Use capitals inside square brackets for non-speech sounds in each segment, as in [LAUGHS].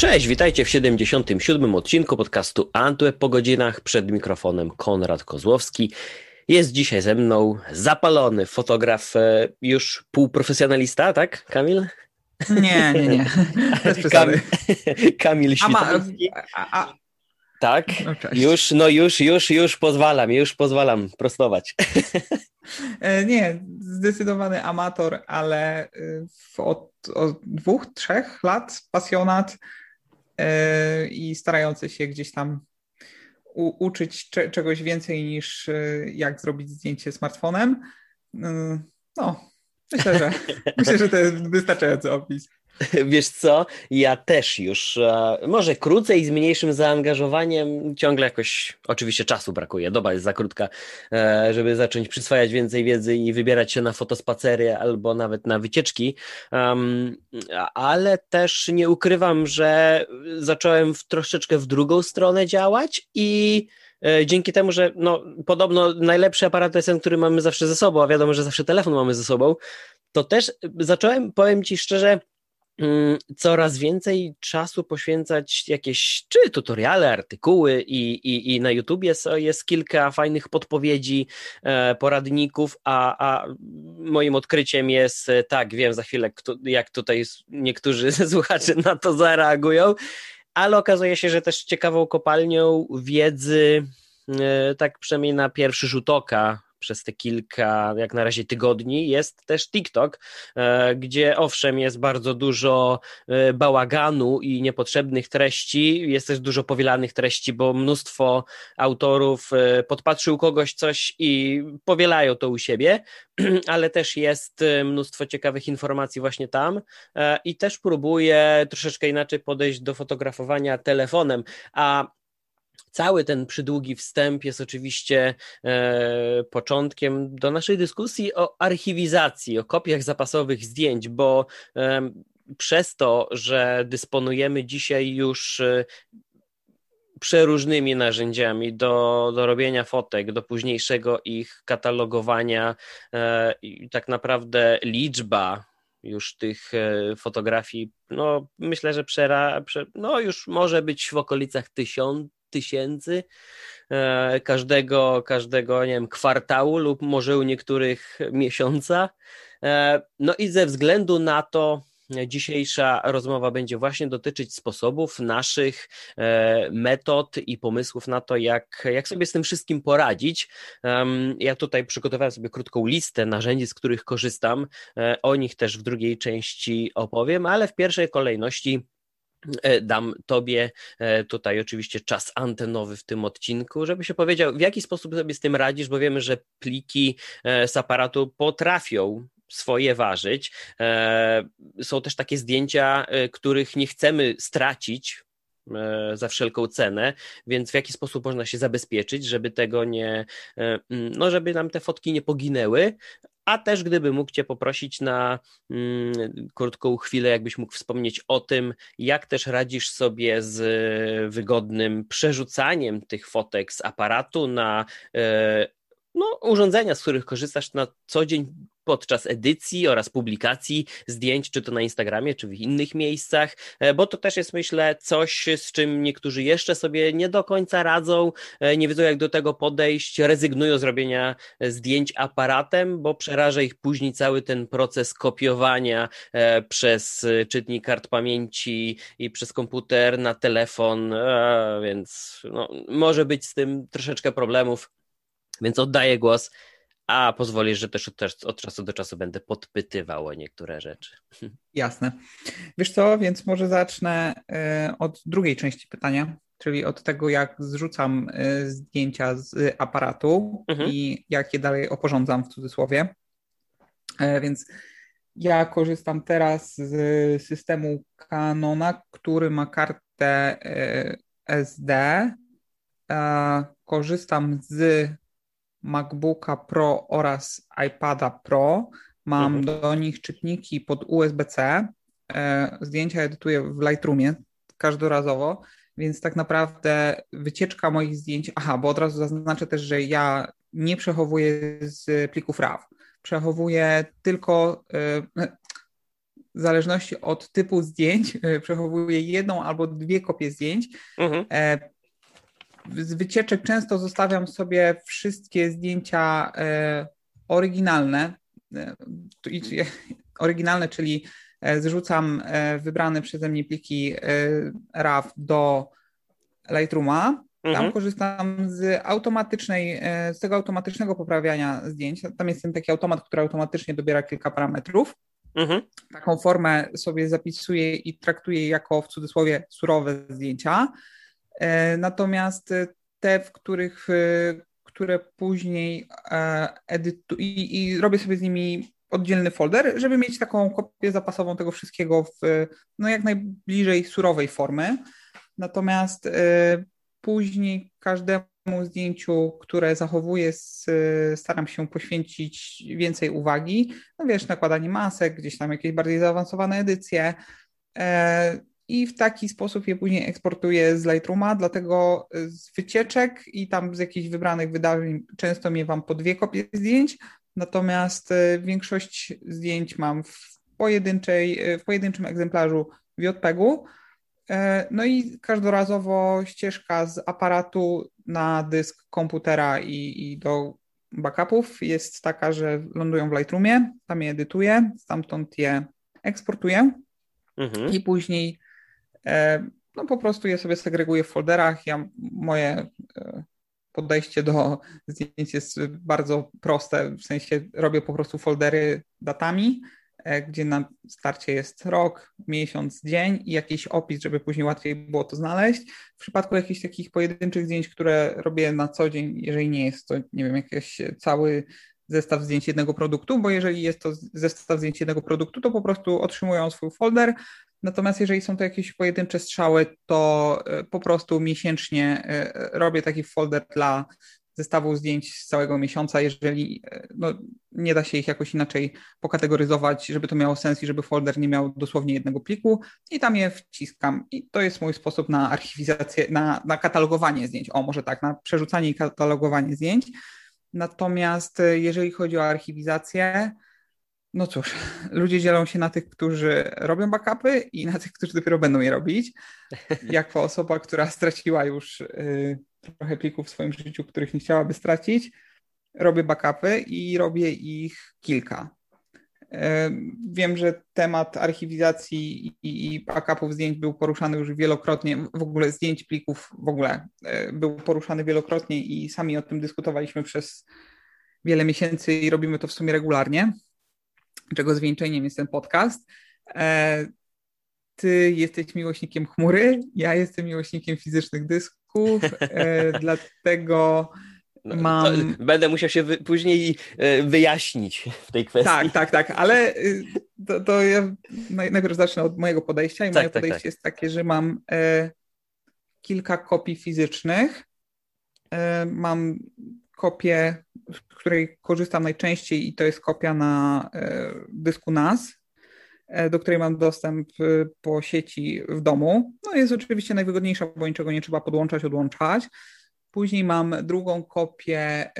Cześć, witajcie w 77. odcinku podcastu Antweb po godzinach. Przed mikrofonem Konrad Kozłowski. Jest dzisiaj ze mną zapalony fotograf, e, już półprofesjonalista, tak, Kamil? Nie, nie, nie. Kam, [LAUGHS] Kamil [LAUGHS] Świtowski. A, a, tak, no już, no już, już, już pozwalam, już pozwalam prostować. [LAUGHS] E, nie, zdecydowany amator, ale y, od, od dwóch, trzech lat pasjonat i starający się gdzieś tam u, uczyć cze, czegoś więcej niż y, jak zrobić zdjęcie smartfonem. Y, no, myślę, że [LAUGHS] myślę, że to jest wystarczający opis. [LAUGHS] Wiesz co, ja też już, e, może krócej, z mniejszym zaangażowaniem, ciągle jakoś, oczywiście czasu brakuje, doba jest za krótka, e, żeby zacząć przyswajać więcej wiedzy i wybierać się na fotospacery albo nawet na wycieczki, ale też nie ukrywam, że zacząłem w, troszeczkę w drugą stronę działać i e, dzięki temu, że no, podobno najlepszy aparat jest ten, który mamy zawsze ze sobą, a wiadomo, że zawsze telefon mamy ze sobą, to też zacząłem, powiem Ci szczerze, coraz więcej czasu poświęcać jakieś czy tutoriale, artykuły i, i, i na YouTubie jest kilka fajnych podpowiedzi, e, poradników, a, a moim odkryciem jest, e, tak, wiem za chwilę, jak tutaj niektórzy [LAUGHS] słuchacze na to zareagują, ale okazuje się, że też ciekawą kopalnią wiedzy, e, tak przynajmniej na pierwszy rzut oka, przez te kilka, jak na razie tygodni, jest też TikTok, e, gdzie owszem jest bardzo dużo e, bałaganu i niepotrzebnych treści, jest też dużo powielanych treści, bo mnóstwo autorów e, podpatrzył kogoś coś i powielają to u siebie, [CLEARS THROAT] ale też jest mnóstwo ciekawych informacji właśnie tam i też próbuję troszeczkę inaczej podejść do fotografowania telefonem, a Cały ten przydługi wstęp jest oczywiście e, początkiem do naszej dyskusji o archiwizacji, o kopiach zapasowych zdjęć, bo e, przez to, że dysponujemy dzisiaj już e, przeróżnymi narzędziami do, do robienia fotek, do późniejszego ich katalogowania e, i tak naprawdę liczba już tych e, fotografii, no myślę, że przera, prze, no już może być w okolicach tysiąc, tysięcy e, każdego, każdego nie wiem, kwartału lub może u niektórych miesiąca. E, no i ze względu na to, Dzisiejsza rozmowa będzie właśnie dotyczyć sposobów, naszych e, metod i pomysłów na to, jak, jak sobie z tym wszystkim poradzić. Ja tutaj przygotowałem sobie krótką listę narzędzi, z których korzystam. O nich też w drugiej części opowiem, ale w pierwszej kolejności E, dam Tobie e, tutaj oczywiście czas antenowy w tym odcinku, żeby się powiedział, w jaki sposób sobie z tym radzisz, bo wiemy, że pliki e, z aparatu potrafią swoje ważyć. Są też takie zdjęcia, których nie chcemy stracić, za wszelką cenę, więc w jaki sposób można się zabezpieczyć, żeby tego nie, no żeby nam te fotki nie poginęły, a też gdyby mógł Cię poprosić na mm, krótką chwilę, jakbyś mógł wspomnieć o tym, jak też radzisz sobie z wygodnym przerzucaniem tych fotek z aparatu na e, no, urządzenia, z których korzystasz na co dzień podczas edycji oraz publikacji zdjęć, czy to na Instagramie, czy w innych miejscach, e, bo to też jest, myślę, coś, z czym niektórzy jeszcze sobie nie do końca radzą, e, nie wiedzą, jak do tego podejść, rezygnują z robienia zdjęć aparatem, bo przeraża ich później cały ten proces kopiowania e, przez czytnik kart pamięci i przez komputer na telefon, więc no, może być z tym troszeczkę problemów. Więc oddaję głos a pozwolisz, że też od, od, czasu do czasu będę podpytywał o niektóre rzeczy. Jasne. Wiesz co, więc może zacznę e, od drugiej części pytania, czyli od tego, jak zrzucam e, zdjęcia z aparatu mhm. i jak je dalej oporządzam w cudzysłowie. E, więc ja korzystam teraz z systemu Canona, który ma kartę SD. Korzystam z MacBooka Pro oraz iPada Pro. Mam mhm. do nich czytniki pod USB-C. E, zdjęcia edytuję w Lightroomie każdorazowo, więc tak naprawdę wycieczka moich zdjęć. Aha, bo od razu zaznaczę też, że ja nie przechowuję z plików RAW. Przechowuję tylko. E, w zależności od typu zdjęć przechowuję jedną albo dwie kopie zdjęć. Mhm. Z wycieczek często zostawiam sobie wszystkie zdjęcia oryginalne. Oryginalne, czyli zrzucam wybrane przeze mnie pliki RAW do Lightrooma tam mhm. korzystam z automatycznej, e, z tego automatycznego poprawiania zdjęć. Tam jest ten taki automat, który automatycznie dobiera kilka parametrów. Mhm. Taką formę sobie zapisuję i traktuję jako w cudzysłowie surowe zdjęcia. E, natomiast te, w których, e, które później edytuję i, i robię sobie z nimi oddzielny folder, żeby mieć taką kopię zapasową tego wszystkiego w no, jak najbliżej surowej formy. Natomiast Później każdemu zdjęciu, które zachowuję, staram się poświęcić więcej uwagi. No wiesz, nakładanie masek, gdzieś tam jakieś bardziej zaawansowane edycje. I w taki sposób je później eksportuję z Lightrooma, dlatego z wycieczek i tam z jakichś wybranych wydarzeń często miewam po dwie kopie zdjęć, natomiast e, większość zdjęć mam w, pojedynczej, e, w pojedynczym egzemplarzu w JPEG-u. E, no i każdorazowo ścieżka z aparatu na dysk komputera i, i do backupów jest taka, że lądują w Lightroomie, tam je edytuję, stamtąd je eksportuję mhm. i później no po prostu je sobie segreguję w folderach. Ja, moje e, podejście do zdjęć jest bardzo proste, w sensie robię po prostu foldery datami, E, gdzie na starcie jest rok, miesiąc, dzień i jakiś opis, żeby później łatwiej było to znaleźć. W przypadku jakichś takich pojedynczych zdjęć, które robię na co dzień, jeżeli nie jest to, nie wiem, jakiś cały zestaw zdjęć jednego produktu, bo jeżeli jest to zestaw zdjęć jednego produktu, to po prostu otrzymują swój folder. Natomiast jeżeli są to jakieś pojedyncze strzały, to e, po prostu miesięcznie e, robię taki folder dla zestawu zdjęć z całego miesiąca, jeżeli e, no, nie da się ich jakoś inaczej pokategoryzować, żeby to miało sens i żeby folder nie miał dosłownie jednego pliku i tam je wciskam. I to jest mój sposób na archiwizację, na, na katalogowanie zdjęć. O, może tak, na przerzucanie i katalogowanie zdjęć. Natomiast e, jeżeli chodzi o archiwizację, no cóż, ludzie dzielą się na tych, którzy robią backupy i na tych, którzy dopiero będą je robić. [LAUGHS] Jako osoba, która straciła już y, trochę plików w swoim życiu, których nie chciałaby stracić, robię backupy i robię ich kilka. Wiem, że temat archiwizacji i backupów zdjęć był poruszany już wielokrotnie, w ogóle zdjęć plików w ogóle e, był poruszany wielokrotnie i sami o tym dyskutowaliśmy przez wiele miesięcy i robimy to w sumie regularnie, czego zwieńczeniem jest ten podcast. E, ty jesteś miłośnikiem chmury, ja jestem miłośnikiem fizycznych dysków, e, [LAUGHS] dlatego no, mam... Będę musiał się wy, później e, wyjaśnić w tej kwestii. Tak, tak, tak, ale y, to, to ja najpierw zacznę od mojego podejścia i tak, moje tak, podejście tak. jest takie, że mam e, kilka kopii fizycznych, e, mam kopię, z której korzystam najczęściej i to jest kopia na e, dysku NAS, E, do której mam dostęp e, po sieci w domu. No jest oczywiście najwygodniejsza, bo niczego nie trzeba podłączać, odłączać. Później mam drugą kopię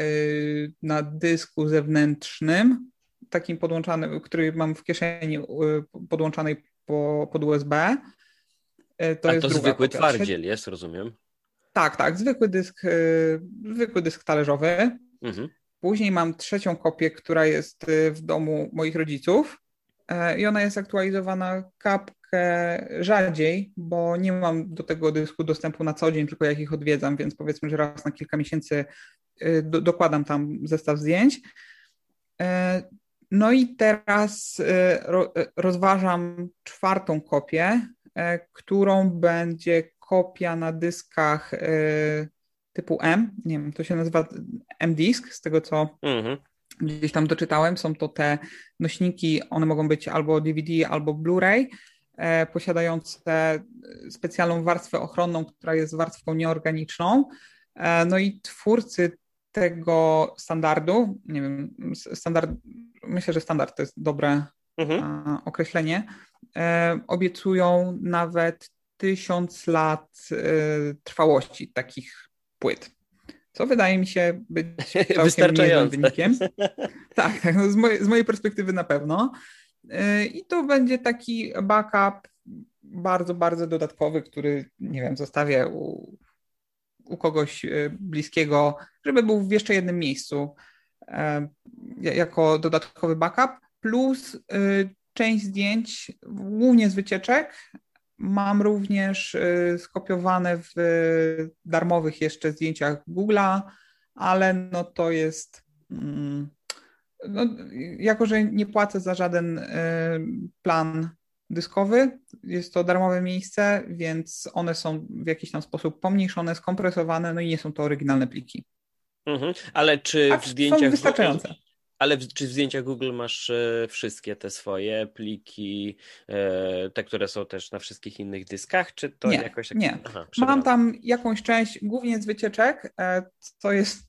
na dysku zewnętrznym, takim podłączanym, który mam w kieszeni podłączanej po, pod USB. To A jest to zwykły kopia. twardziel jest, rozumiem? Tak, tak, zwykły dysk, zwykły dysk talerzowy. Mhm. Później mam trzecią kopię, która jest w domu moich rodziców. E, i ona jest aktualizowana kapkę rzadziej, bo nie mam do tego dysku dostępu na co dzień, tylko jak ich odwiedzam, więc powiedzmy, że raz na kilka miesięcy e, do, dokładam tam zestaw zdjęć. E, no i teraz rozważam czwartą kopię, którą będzie kopia na dyskach typu M, nie wiem, to się nazywa M-Disk, z tego co mhm gdzieś tam doczytałem, są to te nośniki, one mogą być albo DVD, albo Blu-ray, e, posiadające specjalną warstwę ochronną, która jest warstwą nieorganiczną. E, no i twórcy tego standardu, nie wiem, standard, myślę, że standard to jest dobre mhm. Określenie, e, obiecują nawet tysiąc lat e, trwałości takich płyt co wydaje mi się być [LAUGHS] wystarczającym wynikiem. [LAUGHS] Tak, tak no z, mojej, z, mojej, perspektywy na pewno. I to będzie taki backup bardzo, bardzo dodatkowy, który, nie wiem, zostawię u, u kogoś bliskiego, żeby był w jeszcze jednym miejscu jako dodatkowy backup, plus część zdjęć, głównie z wycieczek, mam również skopiowane w darmowych jeszcze zdjęciach Google'a, ale no to jest mm, no, jako, że nie płacę za żaden y, plan dyskowy, jest to darmowe miejsce, więc one są w jakiś tam sposób pomniejszone, skompresowane, no i nie są to oryginalne pliki. Mhm. Ale czy w zdjęciach... Są wystarczające. Ale w, czy w zdjęciach Google masz e, wszystkie te swoje pliki, e, te, które są też na wszystkich innych dyskach, czy to nie, jakoś... Tak... Nie, Aha, mam tam jakąś część, głównie z wycieczek, e, co jest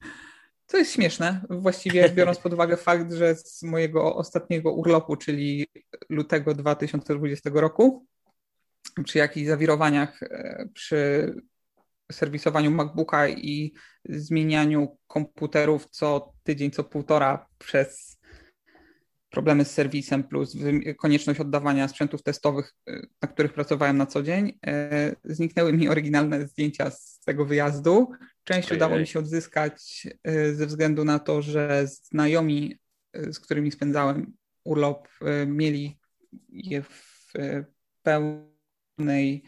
to jest śmieszne, właściwie [LAUGHS] biorąc pod uwagę fakt, że z mojego ostatniego urlopu, czyli lutego 2020 roku, przy jakichś zawirowaniach przy serwisowaniu MacBooka i zmienianiu komputerów co tydzień, co półtora przez problemy z serwisem plus konieczność oddawania sprzętów testowych, y, na których pracowałem na co dzień, y, zniknęły mi oryginalne zdjęcia z tego wyjazdu. Część Ojej. udało mi się odzyskać y, ze względu na to, że znajomi, z którymi spędzałem urlop, mieli je w pełnej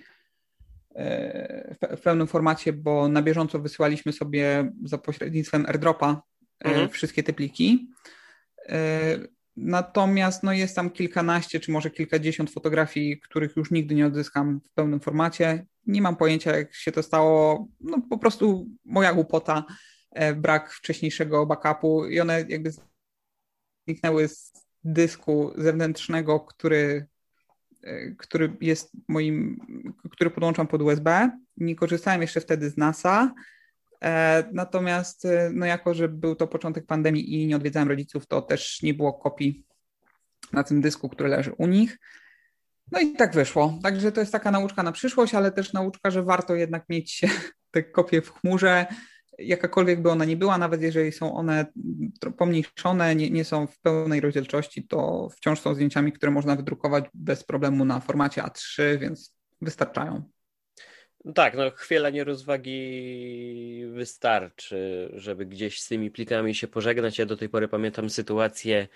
w pełnym formacie, bo na bieżąco wysyłaliśmy sobie za pośrednictwem AirDropa mhm. wszystkie te pliki. Natomiast no, jest tam kilkanaście czy może kilkadziesiąt fotografii, których już nigdy nie odzyskam w pełnym formacie. Nie mam pojęcia, jak się to stało. No po prostu moja głupota, e, brak wcześniejszego backupu i one jakby zniknęły z dysku zewnętrznego, który, e, który jest moim, który podłączam pod USB. Nie korzystałem jeszcze wtedy z NASA. E, natomiast, e, no jako, że był to początek pandemii i nie odwiedzałem rodziców, to też nie było kopii na tym dysku, który leży u nich. No i tak wyszło. Także to jest taka nauczka na przyszłość, ale też nauczka, że warto jednak mieć [LAUGHS] te kopie w chmurze, jakakolwiek by ona nie była, nawet jeżeli są one pomniejszone, nie, nie są w pełnej rozdzielczości, to wciąż są zdjęciami, które można wydrukować bez problemu na formacie A3, więc wystarczają. No tak, no chwila nierozwagi wystarczy, żeby gdzieś z tymi plikami się pożegnać. Ja do tej pory pamiętam sytuację,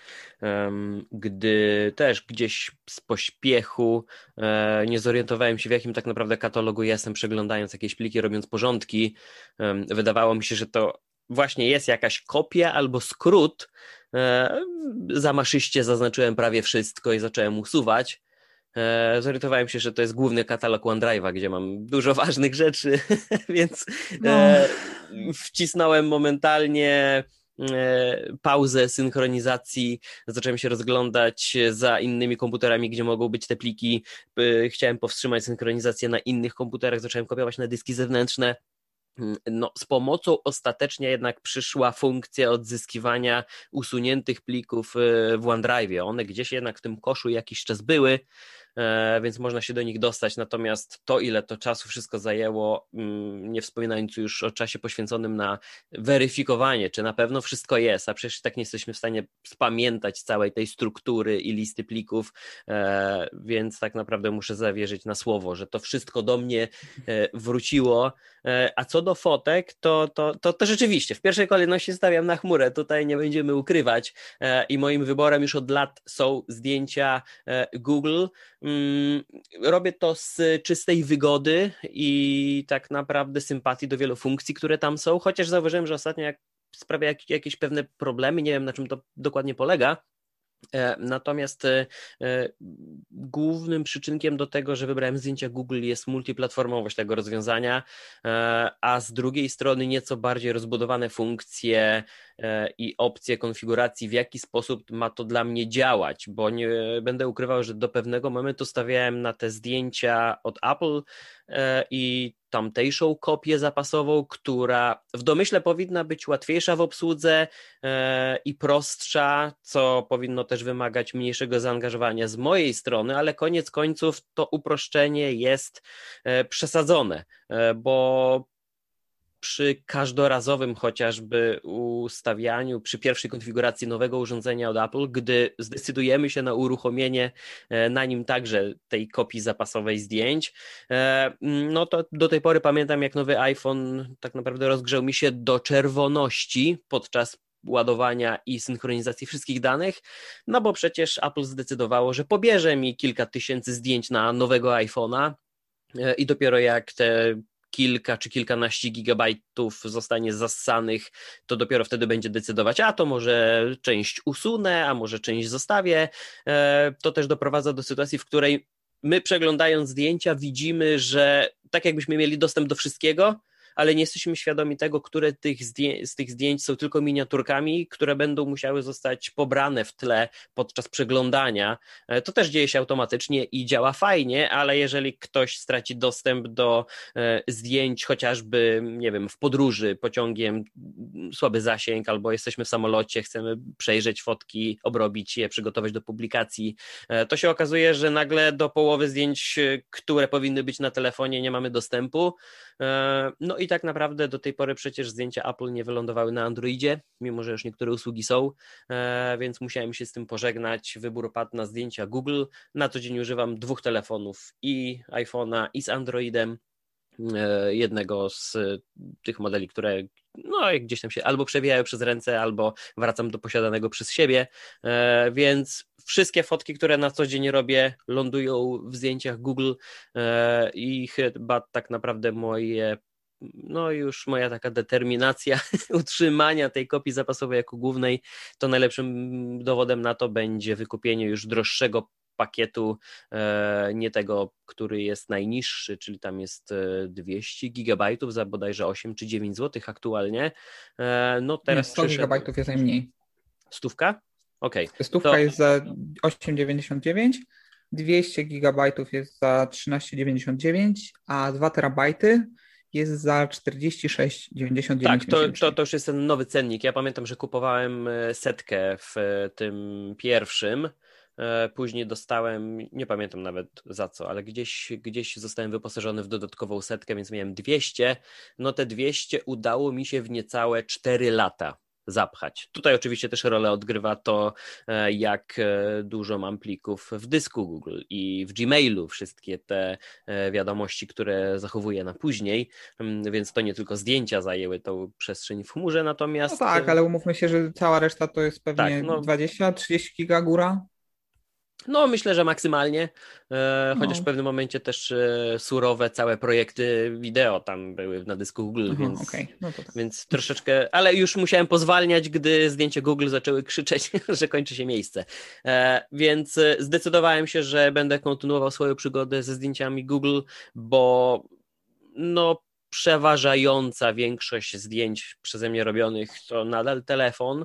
um, gdy też gdzieś z pośpiechu um, nie zorientowałem się, w jakim tak naprawdę katalogu jestem, przeglądając jakieś pliki, robiąc porządki. Um, wydawało mi się, że to właśnie jest jakaś kopia albo skrót. E, zamaszyście zaznaczyłem prawie wszystko i zacząłem usuwać. E, zorientowałem się, że to jest główny katalog OneDrive'a, gdzie mam dużo ważnych rzeczy, [LAUGHS] więc no. e, wcisnąłem momentalnie e, pauzę synchronizacji, zacząłem się rozglądać za innymi komputerami, gdzie mogą być te pliki. Chciałem powstrzymać synchronizację na innych komputerach, zacząłem kopiować na dyski zewnętrzne. Mm, no, z pomocą ostatecznie jednak przyszła funkcja odzyskiwania usuniętych plików w OneDrive. One gdzieś jednak w tym koszu jakiś czas były, więc można się do nich dostać. Natomiast to, ile to czasu wszystko zajęło, mm, nie wspominając już o czasie poświęconym na weryfikowanie, czy na pewno wszystko jest, a przecież tak nie jesteśmy w stanie spamiętać całej tej struktury i listy plików, e, więc tak naprawdę muszę zawierzyć na słowo, że to wszystko do mnie e, wróciło. A co do fotek, to, to, to, to rzeczywiście w pierwszej kolejności stawiam na chmurę, tutaj nie będziemy ukrywać i moim wyborem już od lat są zdjęcia Google. Mm, robię to z czystej wygody i tak naprawdę sympatii do wielu funkcji, które tam są, chociaż zauważyłem, że ostatnio jak sprawia jakieś pewne problemy, nie wiem na czym to dokładnie polega, natomiast e, e, głównym przyczynkiem do tego, że wybrałem zdjęcia Google jest multiplatformowość tego rozwiązania, a z drugiej strony nieco bardziej rozbudowane funkcje i opcje konfiguracji, w jaki sposób ma to dla mnie działać, bo nie będę ukrywał, że do pewnego momentu stawiałem na te zdjęcia od Apple i tamtejszą kopię zapasową, która w domyśle powinna być łatwiejsza w obsłudze e, i prostsza, co powinno też wymagać mniejszego zaangażowania z mojej strony, ale koniec końców to uproszczenie jest e, przesadzone, e, bo przy każdorazowym chociażby ustawianiu, przy pierwszej konfiguracji nowego urządzenia od Apple, gdy zdecydujemy się na uruchomienie e, na nim także tej kopii zapasowej zdjęć, e, no to do tej pory pamiętam, jak nowy iPhone tak naprawdę rozgrzał mi się do czerwoności podczas ładowania i synchronizacji wszystkich danych, no bo przecież Apple zdecydowało, że pobierze mi kilka tysięcy zdjęć na nowego iPhone'a e, i dopiero jak te kilka czy kilkanaście gigabajtów zostanie zassanych, to dopiero wtedy będzie decydować, a to może część usunę, a może część zostawię. E, to też doprowadza do sytuacji, w której my przeglądając zdjęcia widzimy, że tak jakbyśmy mieli dostęp do wszystkiego, ale nie jesteśmy świadomi tego, które tych z tych zdjęć są tylko miniaturkami, które będą musiały zostać pobrane w tle podczas przeglądania. E, to też dzieje się automatycznie i działa fajnie, ale jeżeli ktoś straci dostęp do e, zdjęć, chociażby, nie wiem, w podróży pociągiem, słaby zasięg, albo jesteśmy w samolocie, chcemy przejrzeć fotki, obrobić je, przygotować do publikacji, e, to się okazuje, że nagle do połowy zdjęć, które powinny być na telefonie, nie mamy dostępu. No i tak naprawdę do tej pory przecież zdjęcia Apple nie wylądowały na Androidzie, mimo że już niektóre usługi są, e, więc musiałem się z tym pożegnać. Wybór padł na zdjęcia Google. Na co dzień używam dwóch telefonów i iPhone'a i z Androidem e, jednego z tych modeli, które no, gdzieś tam się albo przewijają przez ręce, albo wracam do posiadanego przez siebie, e, więc wszystkie fotki, które na co dzień robię, lądują w zdjęciach Google i chyba tak naprawdę moje no już moja taka determinacja [LAUGHS] utrzymania tej kopii zapasowej jako głównej, to najlepszym dowodem na to będzie wykupienie już droższego pakietu, e, nie tego, który jest najniższy, czyli tam jest 200 e, gigabajtów za bodajże 8 czy 9 zł aktualnie. E, no teraz nie, 100 przyszedł... gigabajtów jest najmniej. Stówka? Okej. Okay. Stówka to... jest za 8,99 200 gigabajtów jest za 13,99, a 2 terabajty jest za 46,99. Tak, to, to, to już jest ten nowy cennik. Ja pamiętam, że kupowałem e, setkę w e, tym pierwszym. E, później dostałem, nie pamiętam nawet za co, ale gdzieś, gdzieś zostałem wyposażony w dodatkową setkę, więc miałem 200. No te 200 udało mi się w niecałe 4 lata zapchać. Tutaj oczywiście też rolę odgrywa to, e, jak e, dużo mam plików w dysku Google i w Gmailu, wszystkie te e, wiadomości, które zachowuję na później, mm, więc to nie tylko zdjęcia zajęły tą przestrzeń w chmurze, natomiast... No tak, ale umówmy się, że cała reszta to jest pewnie tak, no... 20-30 giga góra. No, myślę, że maksymalnie, e, chociaż no. w pewnym momencie też e, surowe całe projekty wideo tam były na dysku Google, Aha, więc, okay. no tak. więc troszeczkę, ale już musiałem pozwalniać, gdy zdjęcia Google zaczęły krzyczeć, [LAUGHS] że kończy się miejsce. E, więc zdecydowałem się, że będę kontynuował swoją przygodę ze zdjęciami Google, bo no przeważająca większość zdjęć przeze mnie robionych to nadal telefon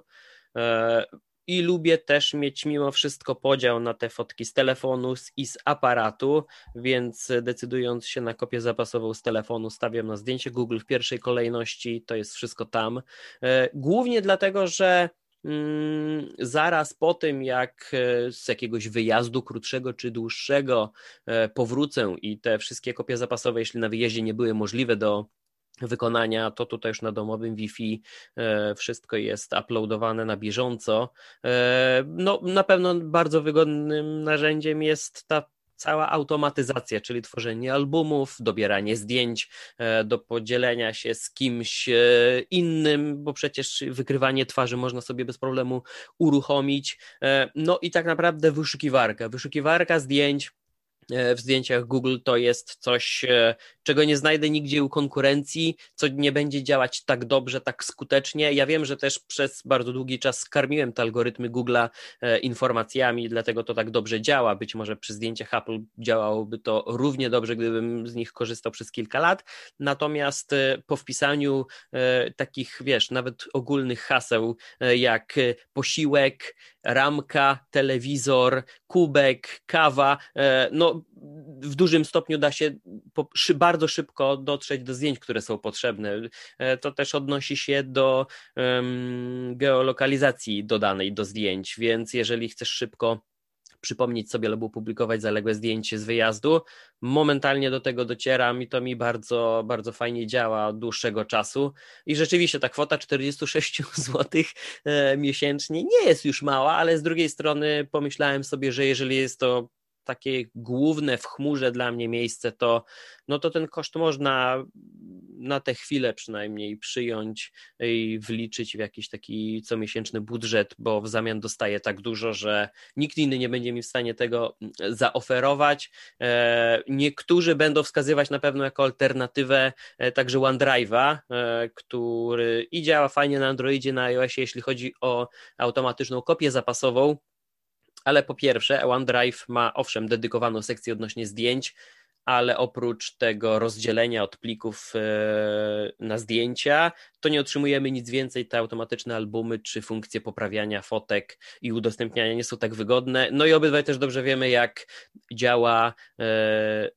i lubię też mieć mimo wszystko podział na te fotki z telefonu i z aparatu, więc decydując się na kopię zapasową z telefonu, stawiam na zdjęcie Google w pierwszej kolejności, to jest wszystko tam. E, głównie dlatego, że mm, zaraz po tym, jak e, z jakiegoś wyjazdu krótszego czy dłuższego e, powrócę i te wszystkie kopie zapasowe, jeśli na wyjeździe nie były możliwe do wykonania, to tutaj już na domowym Wi-Fi e, wszystko jest uploadowane na bieżąco. E, no, na pewno bardzo wygodnym narzędziem jest ta cała automatyzacja, czyli tworzenie albumów, dobieranie zdjęć e, do podzielenia się z kimś innym, bo przecież wykrywanie twarzy można sobie bez problemu uruchomić. No i tak naprawdę wyszukiwarka, wyszukiwarka zdjęć w zdjęciach Google to jest coś, czego nie znajdę nigdzie u konkurencji, co nie będzie działać tak dobrze, tak skutecznie. Ja wiem, że też przez bardzo długi czas karmiłem te algorytmy Google'a e, informacjami, dlatego to tak dobrze działa. Być może przy zdjęciach Apple działałoby to równie dobrze, gdybym z nich korzystał przez kilka lat. Natomiast e, po wpisaniu e, takich, wiesz, nawet ogólnych haseł jak posiłek, ramka, telewizor, kubek, kawa, no w dużym stopniu da się bardzo szybko dotrzeć do zdjęć, które są potrzebne. E, to też odnosi się do geolokalizacji dodanej do zdjęć, więc jeżeli chcesz szybko przypomnieć sobie albo publikować zaległe zdjęcie z wyjazdu. Momentalnie do tego docieram i to mi bardzo, bardzo fajnie działa od dłuższego czasu. I rzeczywiście ta kwota 46 [LAUGHS] zł e, miesięcznie nie jest już mała, ale z drugiej strony pomyślałem sobie, że jeżeli jest to takie główne w chmurze dla mnie miejsce, to, no to ten koszt można na tę chwilę przynajmniej przyjąć i wliczyć w jakiś taki comiesięczny budżet, bo w zamian dostaję tak dużo, że nikt inny nie będzie mi w stanie tego zaoferować. E, niektórzy będą wskazywać na pewno jako alternatywę e, także OneDrive'a, e, który i działa fajnie na Androidzie, na iOSie, jeśli chodzi o automatyczną kopię zapasową, ale po pierwsze, OneDrive ma owszem dedykowaną sekcję odnośnie zdjęć, ale oprócz tego rozdzielenia od plików e, na zdjęcia, to nie otrzymujemy nic więcej. Te automatyczne albumy czy funkcje poprawiania fotek i udostępniania nie są tak wygodne. No i obydwaj też dobrze wiemy, jak działa e,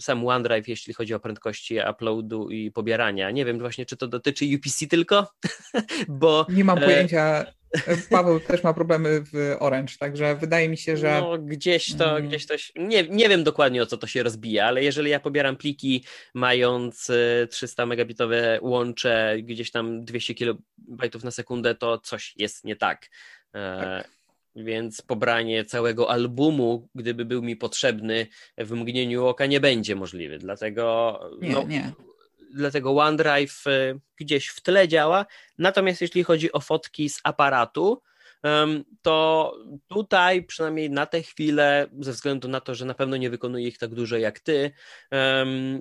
sam OneDrive, jeśli chodzi o prędkości uploadu i pobierania. Nie wiem właśnie, czy to dotyczy UPC tylko, [LAUGHS] bo... Nie mam e, pojęcia, Paweł też ma problemy w Orange, także wydaje mi się, że. No, gdzieś to, mm. gdzieś to. Nie, nie wiem dokładnie o co to się rozbija, ale jeżeli ja pobieram pliki mając 300 e, megabitowe łącze, gdzieś tam 200 kilobajtów na sekundę, to coś jest nie tak. E, tak. Więc pobranie całego albumu, gdyby był mi potrzebny w mgnieniu oka, nie będzie możliwe. Dlatego nie, no, nie dlatego OneDrive y, gdzieś w tle działa. Natomiast jeśli chodzi o fotki z aparatu, to tutaj przynajmniej na tę chwilę, ze względu na to, że na pewno nie wykonuję ich tak dużo jak ty,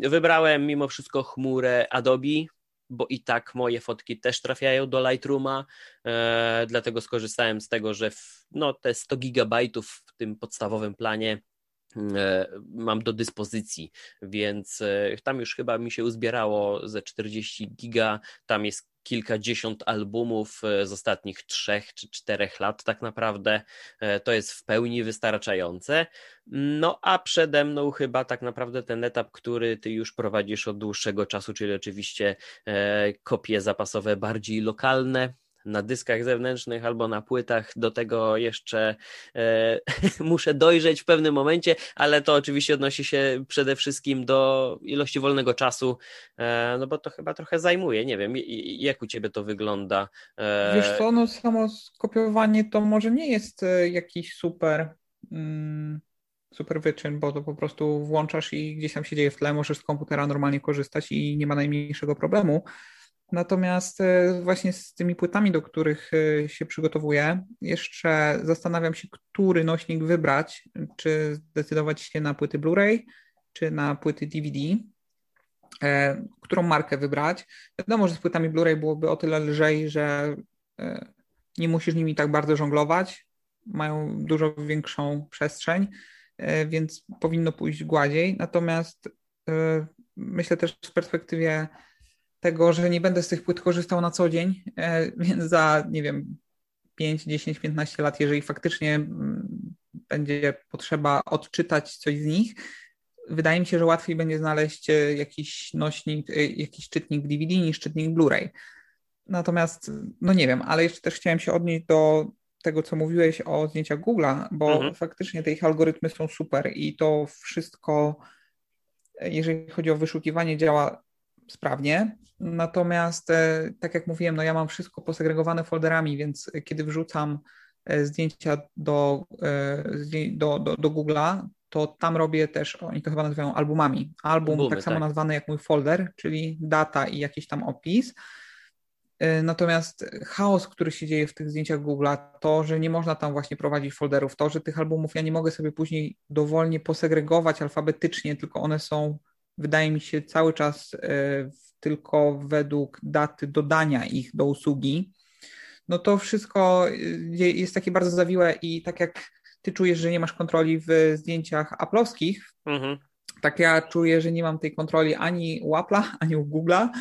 wybrałem mimo wszystko chmurę Adobe, bo i tak moje fotki też trafiają do Lightrooma, e, dlatego skorzystałem z tego, że w, no, te 100 gigabajtów w tym podstawowym planie mam do dyspozycji, więc e, tam już chyba mi się uzbierało ze 40 giga, tam jest kilkadziesiąt albumów e, z ostatnich trzech czy czterech lat tak naprawdę, to jest w pełni wystarczające. No a przede mną chyba tak naprawdę ten etap, który ty już prowadzisz od dłuższego czasu, czyli oczywiście kopie zapasowe bardziej lokalne, na dyskach zewnętrznych albo na płytach. Do tego jeszcze e, [LAUGHS] muszę dojrzeć w pewnym momencie, ale to oczywiście odnosi się przede wszystkim do ilości wolnego czasu, e, no bo to chyba trochę zajmuje. Nie wiem, jak u ciebie to wygląda? E... Wiesz co, no samo skopiowanie to może nie jest e, jakiś super. Mm super wyczyn, bo to po prostu włączasz i gdzieś tam się dzieje w tle, możesz z komputera normalnie korzystać i nie ma najmniejszego problemu. Natomiast e, właśnie z tymi płytami, do których e, się przygotowuję, jeszcze zastanawiam się, który nośnik wybrać, czy zdecydować się na płyty Blu-ray, czy na płyty DVD, e, którą markę wybrać. Wiadomo, że z płytami Blu-ray byłoby o tyle lżej, że nie musisz nimi tak bardzo żonglować, mają dużo większą przestrzeń, więc powinno pójść gładziej. Natomiast myślę też w perspektywie tego, że nie będę z tych płyt korzystał na co dzień, e, więc za, nie wiem, 5, 10, 15 lat, jeżeli faktycznie mm, będzie potrzeba odczytać coś z nich, wydaje mi się, że łatwiej będzie znaleźć e, jakiś nośnik, e, jakiś czytnik DVD niż czytnik Blu-ray. Natomiast, no nie wiem, ale jeszcze też chciałem się odnieść do tego, co mówiłeś o zdjęciach Google'a, bo mhm. faktycznie te ich algorytmy są super i to wszystko, jeżeli chodzi o wyszukiwanie, działa sprawnie. Natomiast, e, tak jak mówiłem, no ja mam wszystko posegregowane folderami, więc kiedy wrzucam e, zdjęcia do, e, do, do, do Google'a, to tam robię też, oni to chyba nazywają albumami. Album Albumy, tak samo tak. nazwany jak mój folder, czyli data i jakiś tam opis. Natomiast chaos, który się dzieje w tych zdjęciach Google'a, to, że nie można tam właśnie prowadzić folderów, to, że tych albumów ja nie mogę sobie później dowolnie posegregować alfabetycznie, tylko one są wydaje mi się, cały czas e, tylko według daty dodania ich do usługi, no to wszystko e, jest takie bardzo zawiłe i tak jak ty czujesz, że nie masz kontroli w zdjęciach aplowskich, mhm. tak ja czuję, że nie mam tej kontroli ani u Apple'a, ani u Google'a, hmm.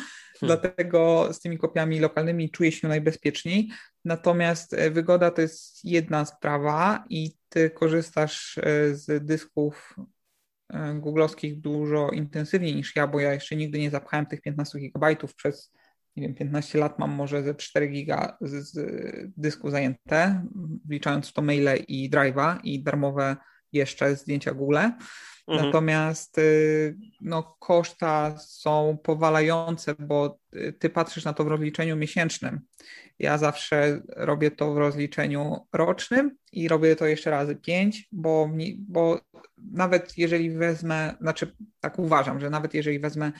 dlatego z tymi kopiami lokalnymi czuję się najbezpieczniej. Natomiast e, wygoda to jest jedna sprawa i ty korzystasz z dysków googlowskich dużo intensywniej niż ja, bo ja jeszcze nigdy nie zapchałem tych 15 gigabajtów. Przez, nie wiem, 15 lat mam może ze 4 giga z, z dysku zajęte, wliczając to maile i drive'a i darmowe jeszcze zdjęcia Google. Mhm. Natomiast y, no, koszta są powalające, bo y, ty patrzysz na to w rozliczeniu miesięcznym. Ja zawsze robię to w rozliczeniu rocznym i robię to jeszcze razy pięć, bo, bo nawet jeżeli wezmę, znaczy tak uważam, że nawet jeżeli wezmę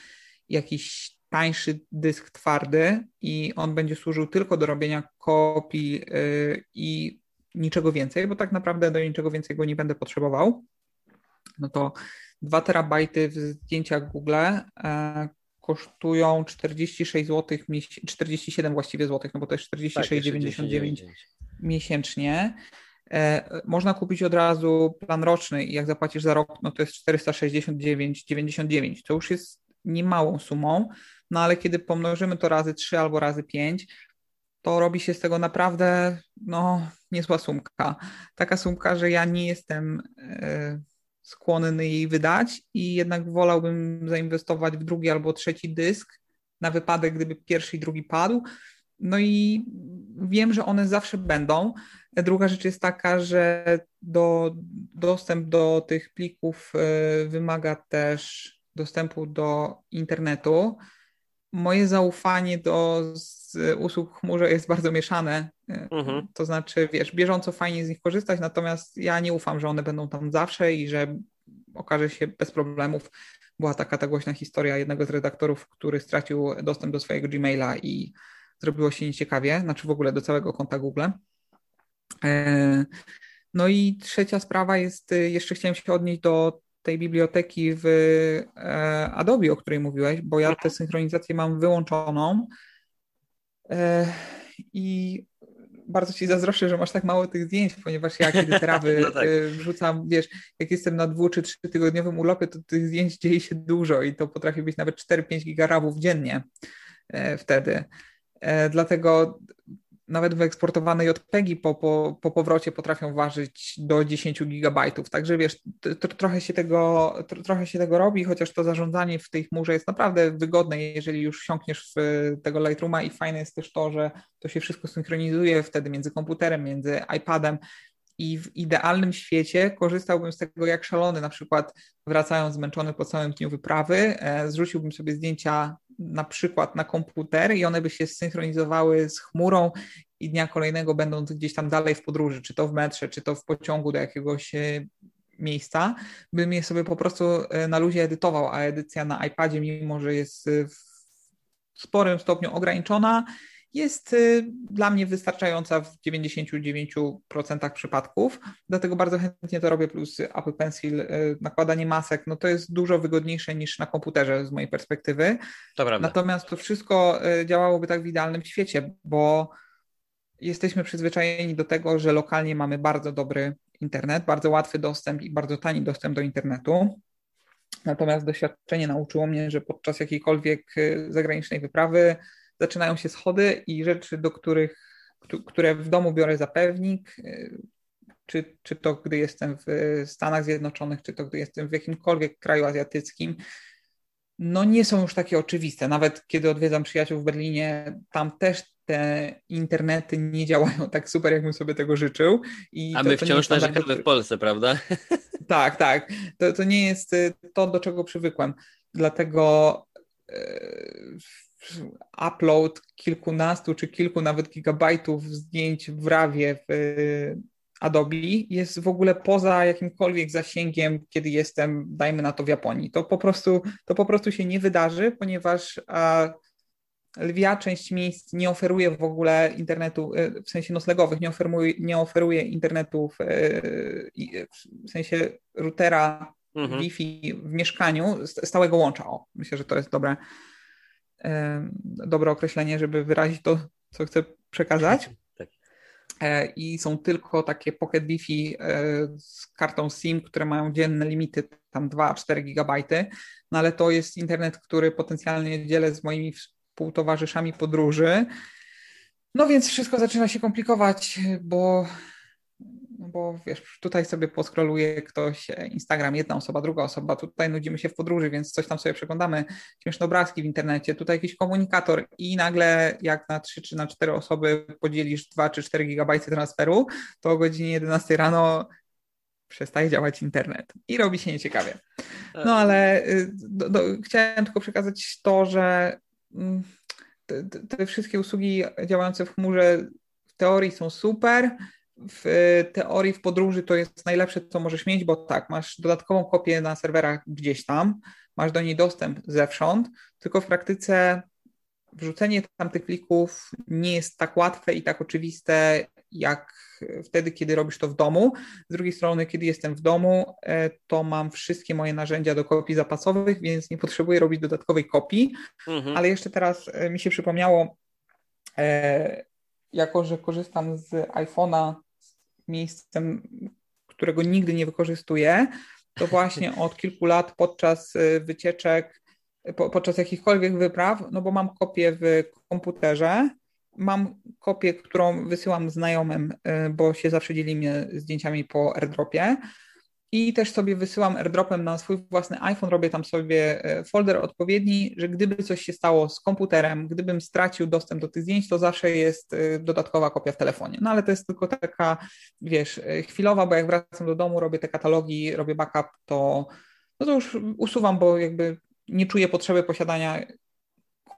jakiś tańszy dysk twardy i on będzie służył tylko do robienia kopii yy, i niczego więcej, bo tak naprawdę do niczego więcej go nie będę potrzebował, no to 2 terabajty w zdjęciach Google e, kosztują 46 zł, 47 właściwie złotych, no bo to jest 46,99 tak, miesięcznie. E, można kupić od razu plan roczny i jak zapłacisz za rok, no to jest 469,99. To już jest niemałą sumą, no ale kiedy pomnożymy to razy 3 albo razy 5, to robi się z tego naprawdę no, niezła sumka. Taka sumka, że ja nie jestem e, skłonny jej wydać i jednak wolałbym zainwestować w drugi albo trzeci dysk na wypadek, gdyby pierwszy i drugi padł. No i wiem, że one zawsze będą. Druga rzecz jest taka, że do, dostęp do tych plików e, wymaga też dostępu do internetu. Moje zaufanie do usług w chmurze jest bardzo mieszane. Mhm. To znaczy, wiesz, bieżąco fajnie z nich korzystać, natomiast ja nie ufam, że one będą tam zawsze i że okaże się bez problemów. Była taka ta głośna historia jednego z redaktorów, który stracił dostęp do swojego Gmaila i zrobiło się nieciekawie, znaczy w ogóle do całego konta Google. E, no i trzecia sprawa jest, jeszcze chciałem się odnieść do tej biblioteki w e, Adobe, o której mówiłeś, bo ja tę synchronizację mam wyłączoną e, i bardzo ci zazdroszczę, że masz tak mało tych zdjęć, ponieważ ja kiedy trawy [LAUGHS] no tak. E, wrzucam, wiesz, jak jestem na dwu czy trzy tygodniowym urlopie, to tych zdjęć dzieje się dużo i to potrafi być nawet 4-5 gigarawów dziennie wtedy. Dlatego nawet wyeksportowane JPEGi po, po, po powrocie potrafią ważyć do 10 gigabajtów. Także wiesz, trochę, się tego, trochę się tego robi, chociaż to zarządzanie w tej chmurze jest naprawdę wygodne, jeżeli już siąkniesz w tego Lightrooma i fajne jest też to, że to się wszystko synchronizuje wtedy między komputerem, między iPadem i w idealnym świecie korzystałbym z tego jak szalony, na przykład wracając zmęczony po całym dniu wyprawy, e, zrzuciłbym sobie zdjęcia na przykład na komputer i one by się synchronizowały z chmurą i dnia kolejnego będąc gdzieś tam dalej w podróży, czy to w metrze, czy to w pociągu do jakiegoś e, miejsca, bym je sobie po prostu e, na luzie edytował, a edycja na iPadzie, mimo że jest w sporym stopniu ograniczona, jest y, dla mnie wystarczająca w 99% przypadków, dlatego bardzo chętnie to robię, plus Apple Pencil, y, nakładanie masek, no to jest dużo wygodniejsze niż na komputerze z mojej perspektywy. To. Natomiast to wszystko y, działałoby tak w idealnym świecie, bo jesteśmy przyzwyczajeni do tego, że lokalnie mamy bardzo dobry internet, bardzo łatwy dostęp i bardzo tani dostęp do internetu. Natomiast doświadczenie nauczyło mnie, że podczas jakiejkolwiek zagranicznej wyprawy zaczynają się schody i rzeczy, do których, które w domu biorę za pewnik, y, czy, czy to gdy jestem w Stanach Zjednoczonych, czy to gdy jestem w jakimkolwiek kraju azjatyckim, no nie są już takie oczywiste. Nawet kiedy odwiedzam przyjaciół w Berlinie, tam też te internety nie działają tak super, jakbym sobie tego życzył. I A to, my to wciąż narzekamy w Polsce, prawda? [LAUGHS] Tak, tak. To, to nie jest y, to, do czego przywykłem. Dlatego y, upload kilkunastu czy kilku nawet gigabajtów zdjęć w rawie w y, Adobe jest w ogóle poza jakimkolwiek zasięgiem, kiedy jestem, dajmy na to w Japonii. To po prostu, to po prostu się nie wydarzy, ponieważ a, lwia część miejsc nie oferuje w ogóle internetu, y, w sensie noclegowych, nie oferuje, nie oferuje internetu w, y, w sensie routera mhm. Wi-Fi w mieszkaniu, stałego łącza. O, myślę, że to jest dobre, dobre określenie, żeby wyrazić to, co chcę przekazać. [LAUGHS] Tak. E, I są tylko takie Pocket Wi-Fi e, z kartą SIM, które mają dzienne limity, tam 2-4 gigabajty, no ale to jest internet, który potencjalnie dzielę z moimi współtowarzyszami podróży. No więc wszystko zaczyna się komplikować, bo no bo wiesz, tutaj sobie poskroluje ktoś e, Instagram, jedna osoba, druga osoba, tutaj nudzimy się w podróży, więc coś tam sobie przeglądamy, śmieszne obrazki w internecie, tutaj jakiś komunikator i nagle jak na 3 czy na 4 osoby podzielisz 2 czy 4 gigabajty transferu, to o godzinie 11 rano przestaje działać internet i robi się nieciekawie. No ale y, do, do, chciałem tylko przekazać to, że mm, te, te wszystkie usługi działające w chmurze w teorii są super, w teorii w podróży to jest najlepsze, co możesz mieć, bo tak, masz dodatkową kopię na serwerach gdzieś tam, masz do niej dostęp zewsząd, tylko w praktyce wrzucenie tamtych plików nie jest tak łatwe i tak oczywiste, jak wtedy, kiedy robisz to w domu. Z drugiej strony, kiedy jestem w domu, e, to mam wszystkie moje narzędzia do kopii zapasowych, więc nie potrzebuję robić dodatkowej kopii. Mhm. Ale jeszcze teraz e, mi się przypomniało, e, jako że korzystam z iPhone'a miejscem, którego nigdy nie wykorzystuję, to właśnie od kilku lat podczas wycieczek, podczas jakichkolwiek wypraw, no bo mam kopię w komputerze, mam kopię, którą wysyłam znajomym, y, bo się zawsze dzielimy zdjęciami po airdropie. I też sobie wysyłam airdropem na swój własny iPhone, robię tam sobie y, folder odpowiedni, że gdyby coś się stało z komputerem, gdybym stracił dostęp do tych zdjęć, to zawsze jest y, dodatkowa kopia w telefonie. No ale to jest tylko taka, wiesz, chwilowa, bo jak wracam do domu, robię te katalogi, robię backup, to, no to już usuwam, bo jakby nie czuję potrzeby posiadania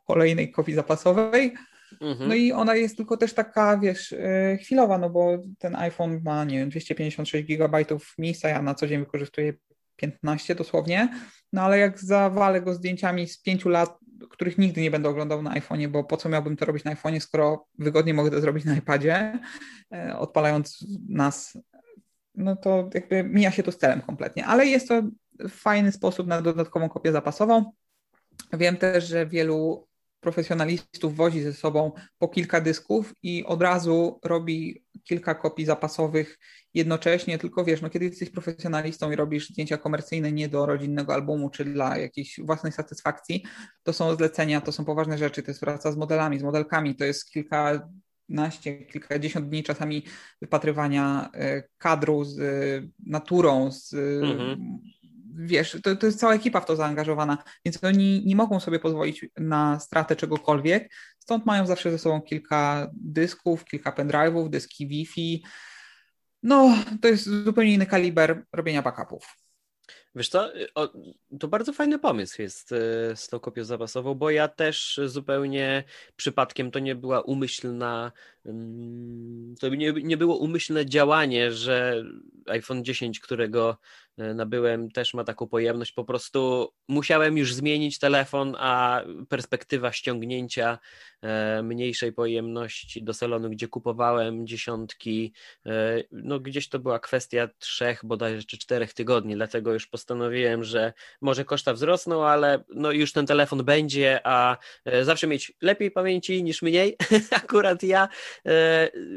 kolejnej kopii zapasowej, Mhm. No i ona jest tylko też taka, wiesz, e, chwilowa, no bo ten iPhone ma, nie wiem, 256 gigabajtów miejsca, ja na co dzień wykorzystuję 15 dosłownie, no ale jak zawalę go zdjęciami z pięciu lat, których nigdy nie będę oglądał na iPhone'ie, bo po co miałbym to robić na iPhone'ie, skoro wygodnie mogę to zrobić na iPadzie, e, odpalając nas, no to jakby mija się to z celem kompletnie, ale jest to fajny sposób na dodatkową kopię zapasową. Wiem też, że wielu profesjonalistów wozi ze sobą po kilka dysków i od razu robi kilka kopii zapasowych jednocześnie, tylko wiesz, no kiedy jesteś profesjonalistą i robisz zdjęcia komercyjne nie do rodzinnego albumu czy dla jakiejś własnej satysfakcji, to są zlecenia, to są poważne rzeczy, to jest praca z modelami, z modelkami, to jest kilka naście, kilkadziesiąt dni czasami wypatrywania e, kadru z e, naturą, z mhm wiesz, to, to jest cała ekipa w to zaangażowana, więc oni nie mogą sobie pozwolić na stratę czegokolwiek, stąd mają zawsze ze sobą kilka dysków, kilka pendrive'ów, dyski Wi-Fi. No, to jest zupełnie inny kaliber robienia backupów. Wiesz co, o, to bardzo fajny pomysł jest e, z tą kopią zapasową, bo ja też zupełnie przypadkiem to nie była umyślna, mm, to nie, nie było umyślne działanie, że iPhone 10, którego nabyłem, też ma taką pojemność. Po prostu musiałem już zmienić telefon, a perspektywa ściągnięcia e, mniejszej pojemności do salonu, gdzie kupowałem dziesiątki, e, no gdzieś to była kwestia trzech, bodajże czy czterech tygodni, dlatego już postanowiłem, że może koszta wzrosną, ale no już ten telefon będzie, a zawsze mieć lepiej pamięci niż mniej. [LAUGHS] Akurat ja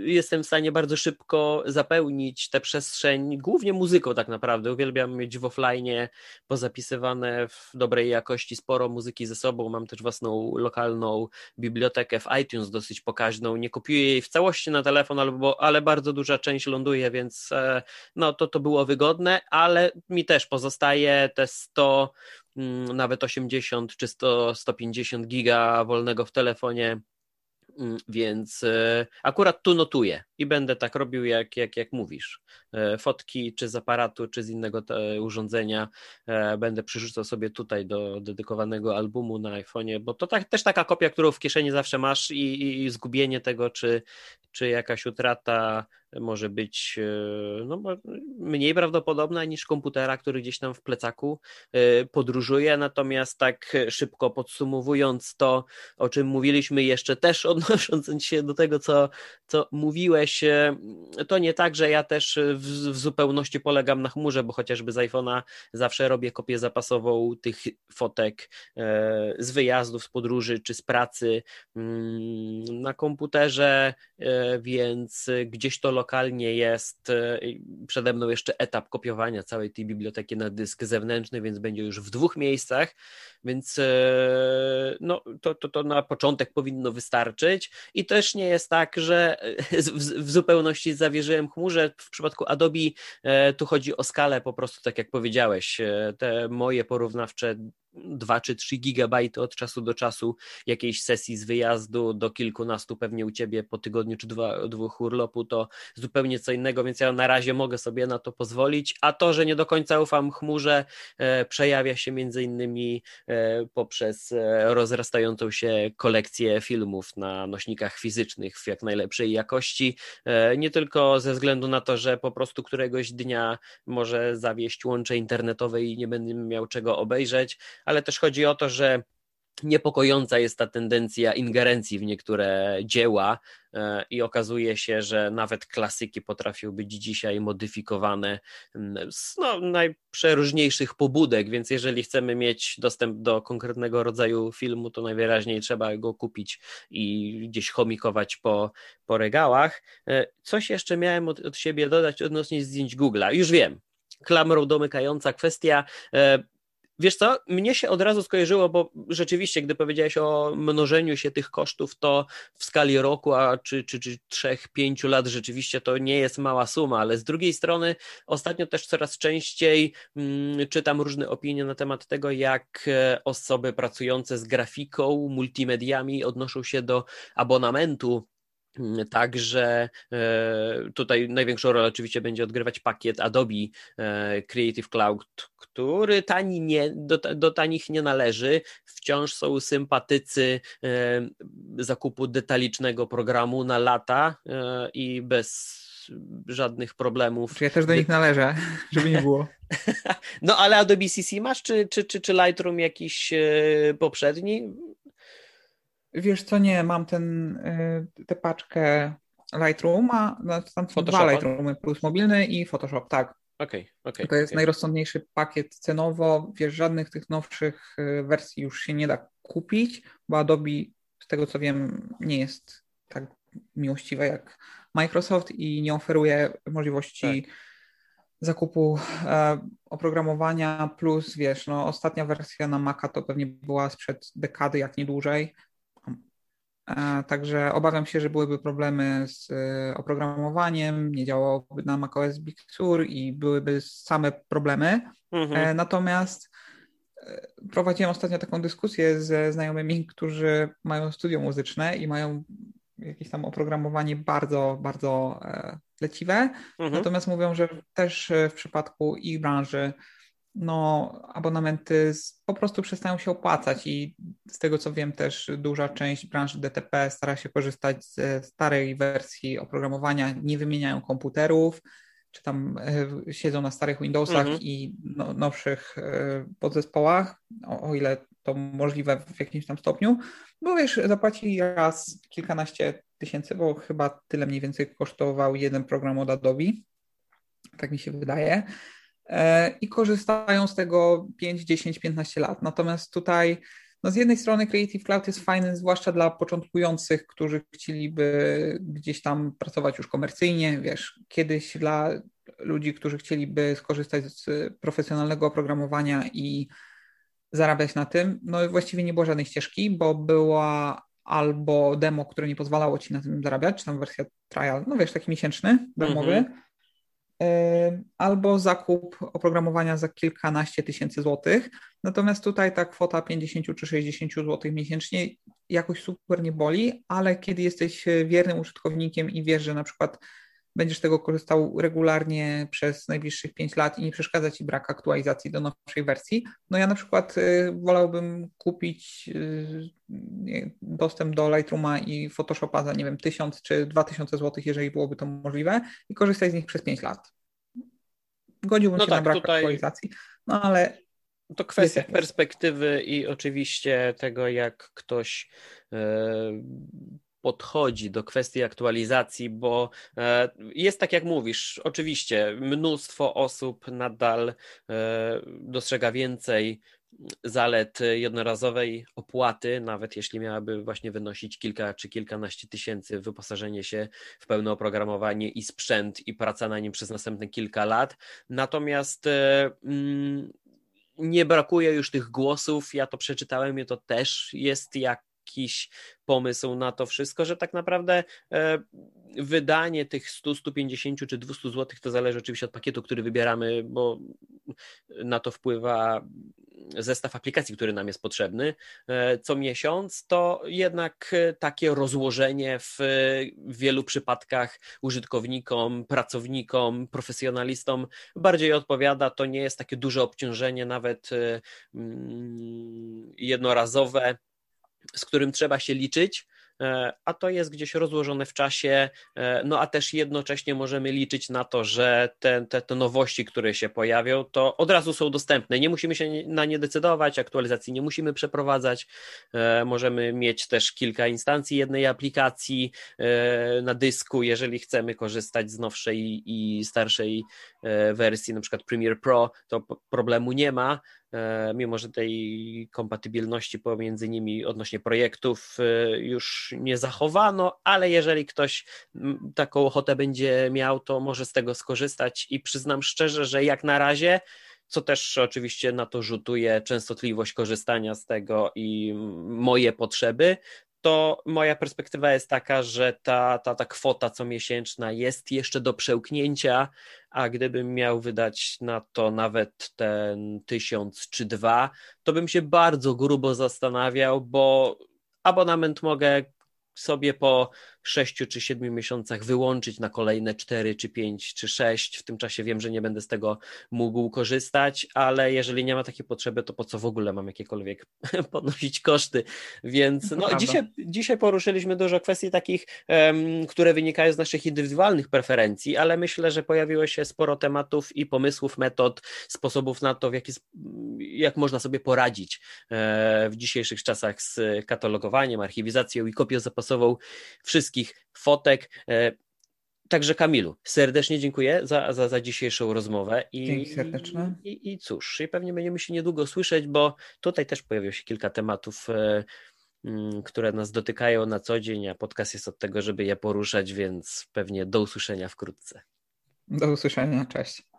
jestem w stanie bardzo szybko zapełnić tę przestrzeń, głównie muzyką tak naprawdę. Uwielbiam uwielbiam mieć w offline pozapisywane w dobrej jakości sporo muzyki ze sobą. Mam też własną lokalną bibliotekę w iTunes dosyć pokaźną. Nie kopiuję jej w całości na telefon, albo, ale bardzo duża część ląduje, więc e, no to to było wygodne, ale mi też pozostaje te 100 mm, nawet 80 czy 100, 150 giga wolnego w telefonie więc e, akurat tu notuję i będę tak robił, jak, jak, jak mówisz. E, fotki czy z aparatu, czy z innego urządzenia e, będę przerzucał sobie tutaj do dedykowanego albumu na iPhone'ie, bo to tak, też taka kopia, którą w kieszeni zawsze masz i, i zgubienie tego, czy, czy jakaś utrata może być e, no, mniej prawdopodobna niż komputera, który gdzieś tam w plecaku e, podróżuje. Natomiast tak szybko podsumowując to, o czym mówiliśmy jeszcze też [LAUGHS] odnosząc się do tego, co, co mówiłeś, e, to nie tak, że ja też w, w zupełności polegam na chmurze, bo chociażby z iPhone'a zawsze robię kopię zapasową tych fotek z wyjazdów, z podróży czy z pracy mm, na komputerze, więc gdzieś to lokalnie jest e, przede mną jeszcze etap kopiowania całej tej biblioteki na dysk zewnętrzny, więc będzie już w dwóch miejscach, więc e, no, to, to, to na początek powinno wystarczyć i też nie jest tak, że w, w zupełności zawierzyłem chmurze. W przypadku Adobe tu chodzi o skalę po prostu, tak jak powiedziałeś, te moje porównawcze 2 czy 3 gigabajty od czasu do czasu jakiejś sesji z wyjazdu do kilkunastu pewnie u ciebie po tygodniu czy dwa, dwóch urlopu to zupełnie co innego, więc ja na razie mogę sobie na to pozwolić, a to, że nie do końca ufam chmurze e, przejawia się między innymi e, poprzez e, rozrastającą się kolekcję filmów na nośnikach fizycznych w jak najlepszej jakości, e, nie tylko ze względu na to, że po prostu któregoś dnia może zawieść łącze internetowe i nie będę miał czego obejrzeć, ale też chodzi o to, że niepokojąca jest ta tendencja ingerencji w niektóre dzieła e, i okazuje się, że nawet klasyki potrafią być dzisiaj modyfikowane mm, z no, najprzeróżniejszych pobudek, więc jeżeli chcemy mieć dostęp do konkretnego rodzaju filmu, to najwyraźniej trzeba go kupić i gdzieś chomikować po, po regałach. E, coś jeszcze miałem od, od siebie dodać odnośnie zdjęć Google'a. Już wiem, klamrą domykająca kwestia. Wiesz co, mnie się od razu skojarzyło, bo rzeczywiście, gdy powiedziałeś o mnożeniu się tych kosztów, to w skali roku, a czy, czy, czy 3-5 lat rzeczywiście to nie jest mała suma, ale z drugiej strony ostatnio też coraz częściej mm, czytam różne opinie na temat tego, jak e, osoby pracujące z grafiką, multimediami odnoszą się do abonamentu Także e, tutaj największą rolę oczywiście będzie odgrywać pakiet Adobe e, Creative Cloud, który tani nie, do, do tanich nie należy. Wciąż są sympatycy e, zakupu detalicznego programu na lata i bez żadnych problemów. Ja też do nich należę, żeby nie było. [LAUGHS] No ale Adobe CC masz, czy, czy, czy, czy Lightroom jakiś poprzedni? Wiesz co, nie, mam ten, y, tę paczkę Lightrooma, no, tam są dwa Lightroomy, plus mobilny i Photoshop, tak. Okej, okay, okej. Okay, to jest okay. najrozsądniejszy pakiet cenowo, wiesz, żadnych tych nowszych y, wersji już się nie da kupić, bo Adobe, z tego co wiem, nie jest tak miłościwe jak Microsoft i nie oferuje możliwości tak. zakupu e, oprogramowania, plus wiesz, no ostatnia wersja na Maca to pewnie była sprzed dekady, jak nie dłużej, Także obawiam się, że byłyby problemy z e, oprogramowaniem, nie działałoby na macOS Big Sur i byłyby same problemy. Mhm. E, natomiast e, prowadziłem ostatnio taką dyskusję ze znajomymi, którzy mają studio muzyczne i mają jakieś tam oprogramowanie bardzo, bardzo leciwe. Mhm. Natomiast mówią, że też w przypadku ich branży no, abonamenty po prostu przestają się opłacać i z tego co wiem też duża część branży DTP stara się korzystać ze starej wersji oprogramowania, nie wymieniają komputerów, czy tam e, siedzą na starych Windowsach mhm. i no, nowszych e, podzespołach, o, o, ile to możliwe w jakimś tam stopniu, bo wiesz, zapłaci raz kilkanaście tysięcy, bo chyba tyle mniej więcej kosztował jeden program od Adobe, tak mi się wydaje, i korzystają z tego 5, 10, 15 lat. Natomiast tutaj no z jednej strony Creative Cloud jest fajny, zwłaszcza dla początkujących, którzy chcieliby gdzieś tam pracować już komercyjnie, wiesz, kiedyś dla ludzi, którzy chcieliby skorzystać z profesjonalnego oprogramowania i zarabiać na tym, no właściwie nie było żadnej ścieżki, bo była albo demo, które nie pozwalało ci na tym zarabiać, czy tam wersja trial, no wiesz, taki miesięczny, darmowy, mm -hmm albo zakup oprogramowania za kilkanaście tysięcy złotych. Natomiast tutaj ta kwota 50 czy 60 złotych miesięcznie jakoś super nie boli, ale kiedy jesteś wiernym użytkownikiem i wiesz, że na przykład będziesz tego korzystał regularnie przez najbliższych 5 lat i nie przeszkadza Ci brak aktualizacji do nowszej wersji. No ja na przykład y, wolałbym kupić y, dostęp do Lightrooma i Photoshopa za, nie wiem, 1000 czy 2000 zł, jeżeli byłoby to możliwe i korzystać z nich przez 5 lat. Godziłbym no się tak, na brak tutaj... aktualizacji, no ale to kwestia perspektywy i oczywiście tego, jak ktoś yy, podchodzi do kwestii aktualizacji, bo e, jest tak jak mówisz, oczywiście mnóstwo osób nadal e, dostrzega więcej zalet jednorazowej opłaty, nawet jeśli miałaby właśnie wynosić kilka czy kilkanaście tysięcy, wyposażenie się w pełne oprogramowanie i sprzęt i praca na nim przez następne kilka lat. Natomiast mm, nie brakuje już tych głosów. Ja to przeczytałem i to też jest jak jakiś pomysł na to wszystko, że tak naprawdę e, wydanie tych 100, 150 czy 200 zł to zależy oczywiście od pakietu, który wybieramy, bo na to wpływa zestaw aplikacji, który nam jest potrzebny e, co miesiąc, to jednak takie rozłożenie w wielu przypadkach użytkownikom, pracownikom, profesjonalistom bardziej odpowiada. To nie jest takie duże obciążenie, nawet e, mm, jednorazowe z którym trzeba się liczyć, e, a to jest gdzieś rozłożone w czasie, e, no a też jednocześnie możemy liczyć na to, że te, te, te nowości, które się pojawią, to od razu są dostępne. Nie musimy się na nie decydować, aktualizacji nie musimy przeprowadzać. E, możemy mieć też kilka instancji jednej aplikacji na dysku, jeżeli chcemy korzystać z nowszej i starszej wersji, na przykład Premiere Pro, to problemu nie ma. E, mimo że tej kompatybilności pomiędzy nimi odnośnie projektów e, już nie zachowano, ale jeżeli ktoś taką ochotę będzie miał, to może z tego skorzystać. I przyznam szczerze, że jak na razie co też oczywiście na to rzutuje częstotliwość korzystania z tego i moje potrzeby, to moja perspektywa jest taka, że ta, ta, ta kwota comiesięczna jest jeszcze do przełknięcia, a gdybym miał wydać na to nawet ten tysiąc czy dwa, to bym się bardzo grubo zastanawiał, bo abonament mogę sobie po sześciu czy siedmiu miesiącach wyłączyć na kolejne cztery czy pięć czy sześć. W tym czasie wiem, że nie będę z tego mógł korzystać, ale jeżeli nie ma takiej potrzeby, to po co w ogóle mam jakiekolwiek [LAUGHS] podnosić koszty? Więc no, dzisiaj, dzisiaj poruszyliśmy dużo kwestii takich, um, które wynikają z naszych indywidualnych preferencji, ale myślę, że pojawiło się sporo tematów i pomysłów, metod, sposobów na to, w jaki, jak można sobie poradzić e, w dzisiejszych czasach z katalogowaniem, archiwizacją i kopią zapasową wszystkich wszystkich fotek. E, także Kamilu, serdecznie dziękuję za, za, za dzisiejszą rozmowę. I, Dzięki serdeczne. I, I cóż, i pewnie będziemy się niedługo słyszeć, bo tutaj też pojawiło się kilka tematów, e, mm, które nas dotykają na co dzień, a podcast jest od tego, żeby je poruszać, więc pewnie do usłyszenia wkrótce. Do usłyszenia, cześć.